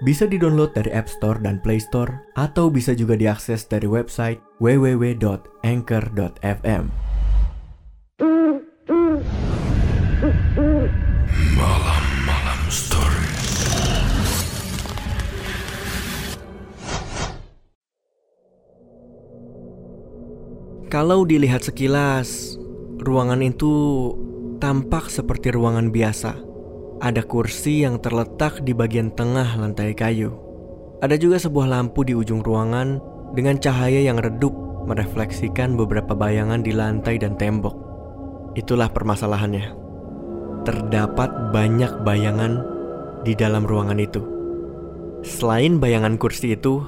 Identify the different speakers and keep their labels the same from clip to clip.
Speaker 1: Bisa di-download dari App Store dan Play Store atau bisa juga diakses dari website www.anchor.fm.
Speaker 2: Malam-malam story.
Speaker 1: Kalau dilihat sekilas, ruangan itu tampak seperti ruangan biasa. Ada kursi yang terletak di bagian tengah lantai kayu. Ada juga sebuah lampu di ujung ruangan dengan cahaya yang redup merefleksikan beberapa bayangan di lantai dan tembok. Itulah permasalahannya. Terdapat banyak bayangan di dalam ruangan itu. Selain bayangan kursi itu,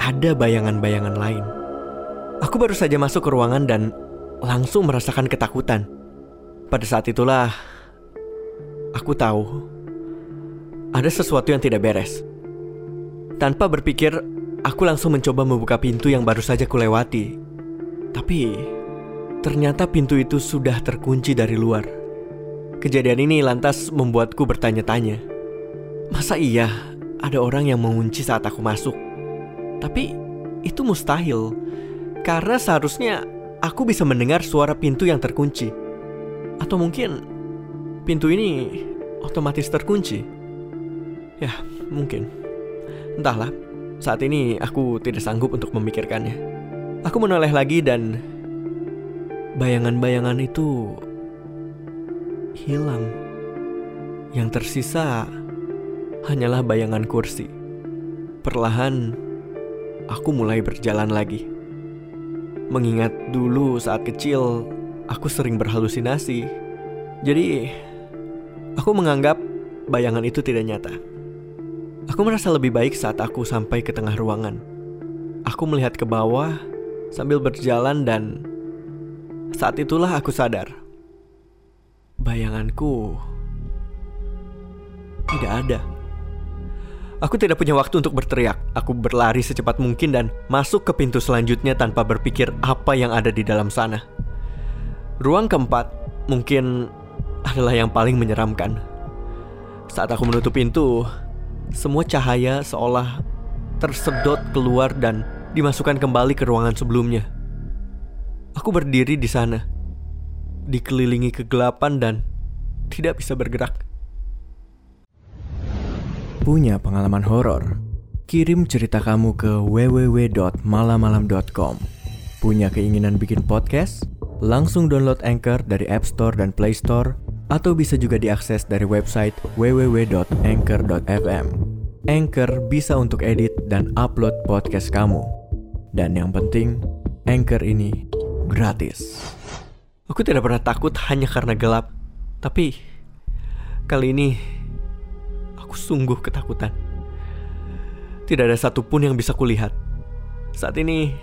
Speaker 1: ada bayangan-bayangan lain. Aku baru saja masuk ke ruangan dan langsung merasakan ketakutan. Pada saat itulah aku tahu ada sesuatu yang tidak beres. Tanpa berpikir, aku langsung mencoba membuka pintu yang baru saja kulewati. Tapi ternyata pintu itu sudah terkunci dari luar. Kejadian ini lantas membuatku bertanya-tanya. Masa iya ada orang yang mengunci saat aku masuk? Tapi itu mustahil. Karena seharusnya aku bisa mendengar suara pintu yang terkunci. Atau mungkin pintu ini otomatis terkunci. Ya, mungkin. Entahlah, saat ini aku tidak sanggup untuk memikirkannya. Aku menoleh lagi dan bayangan-bayangan itu hilang. Yang tersisa hanyalah bayangan kursi. Perlahan, aku mulai berjalan lagi. Mengingat dulu saat kecil, aku sering berhalusinasi. Jadi, aku menganggap bayangan itu tidak nyata. Aku merasa lebih baik saat aku sampai ke tengah ruangan. Aku melihat ke bawah sambil berjalan dan saat itulah aku sadar. Bayanganku tidak ada. Aku tidak punya waktu untuk berteriak. Aku berlari secepat mungkin dan masuk ke pintu selanjutnya tanpa berpikir apa yang ada di dalam sana. Ruang keempat mungkin adalah yang paling menyeramkan. Saat aku menutup pintu, semua cahaya seolah tersedot keluar dan dimasukkan kembali ke ruangan sebelumnya. Aku berdiri di sana, dikelilingi kegelapan dan tidak bisa bergerak. Punya pengalaman horor? Kirim cerita kamu ke www.malamalam.com. Punya keinginan bikin podcast? Langsung download Anchor dari App Store dan Play Store atau bisa juga diakses dari website www.anchor.fm. Anchor bisa untuk edit dan upload podcast kamu. Dan yang penting, Anchor ini gratis. Aku tidak pernah takut hanya karena gelap, tapi kali ini aku sungguh ketakutan. Tidak ada satupun yang bisa kulihat. Saat ini,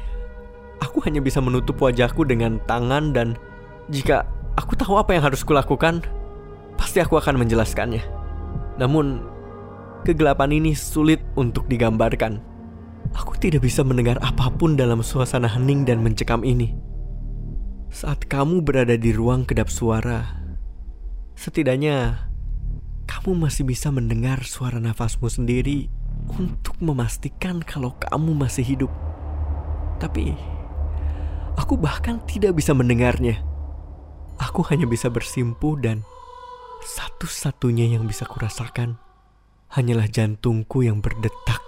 Speaker 1: aku hanya bisa menutup wajahku dengan tangan dan jika aku tahu apa yang harus kulakukan, pasti aku akan menjelaskannya. Namun, kegelapan ini sulit untuk digambarkan. Aku tidak bisa mendengar apa pun dalam suasana hening dan mencekam ini. Saat kamu berada di ruang kedap suara, setidaknya kamu masih bisa mendengar suara nafasmu sendiri untuk memastikan kalau kamu masih hidup. Tapi aku bahkan tidak bisa mendengarnya. Aku hanya bisa bersimpuh dan satu-satunya yang bisa kurasakan hanyalah jantungku yang berdetak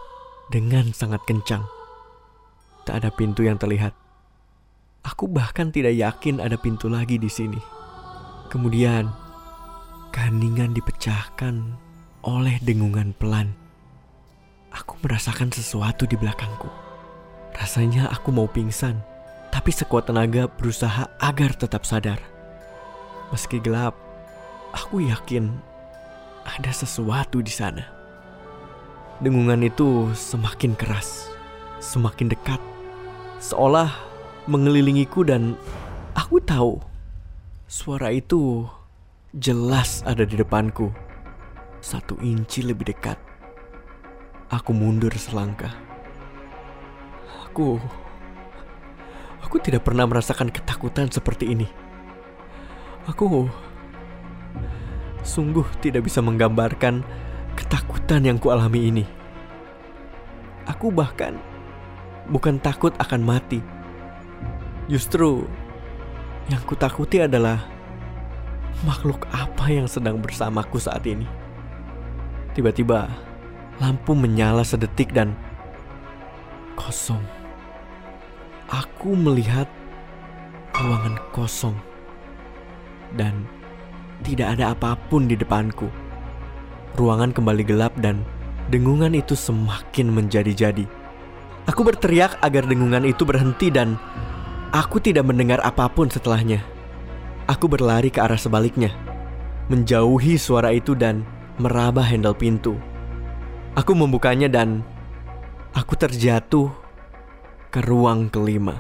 Speaker 1: dengan sangat kencang. Tak ada pintu yang terlihat. Aku bahkan tidak yakin ada pintu lagi di sini. Kemudian, keheningan dipecahkan oleh dengungan pelan. Aku merasakan sesuatu di belakangku. Rasanya aku mau pingsan, tapi sekuat tenaga berusaha agar tetap sadar. Meski gelap, aku yakin ada sesuatu di sana. Dengungan itu semakin keras, semakin dekat, seolah mengelilingiku dan aku tahu suara itu jelas ada di depanku. Satu inci lebih dekat. Aku mundur selangkah. Aku Aku tidak pernah merasakan ketakutan seperti ini. Aku sungguh tidak bisa menggambarkan ketakutan yang kualami ini. Aku bahkan bukan takut akan mati. Justru yang kutakuti adalah makhluk apa yang sedang bersamaku saat ini. Tiba-tiba lampu menyala sedetik dan kosong. Aku melihat ruangan kosong dan tidak ada apa pun di depanku. Ruangan kembali gelap dan dengungan itu semakin menjadi-jadi. Aku berteriak agar dengungan itu berhenti dan aku tidak mendengar apa pun setelahnya. Aku berlari ke arah sebaliknya, menjauhi suara itu dan meraba handle pintu. Aku membukanya dan aku terjatuh ke ruang kelima.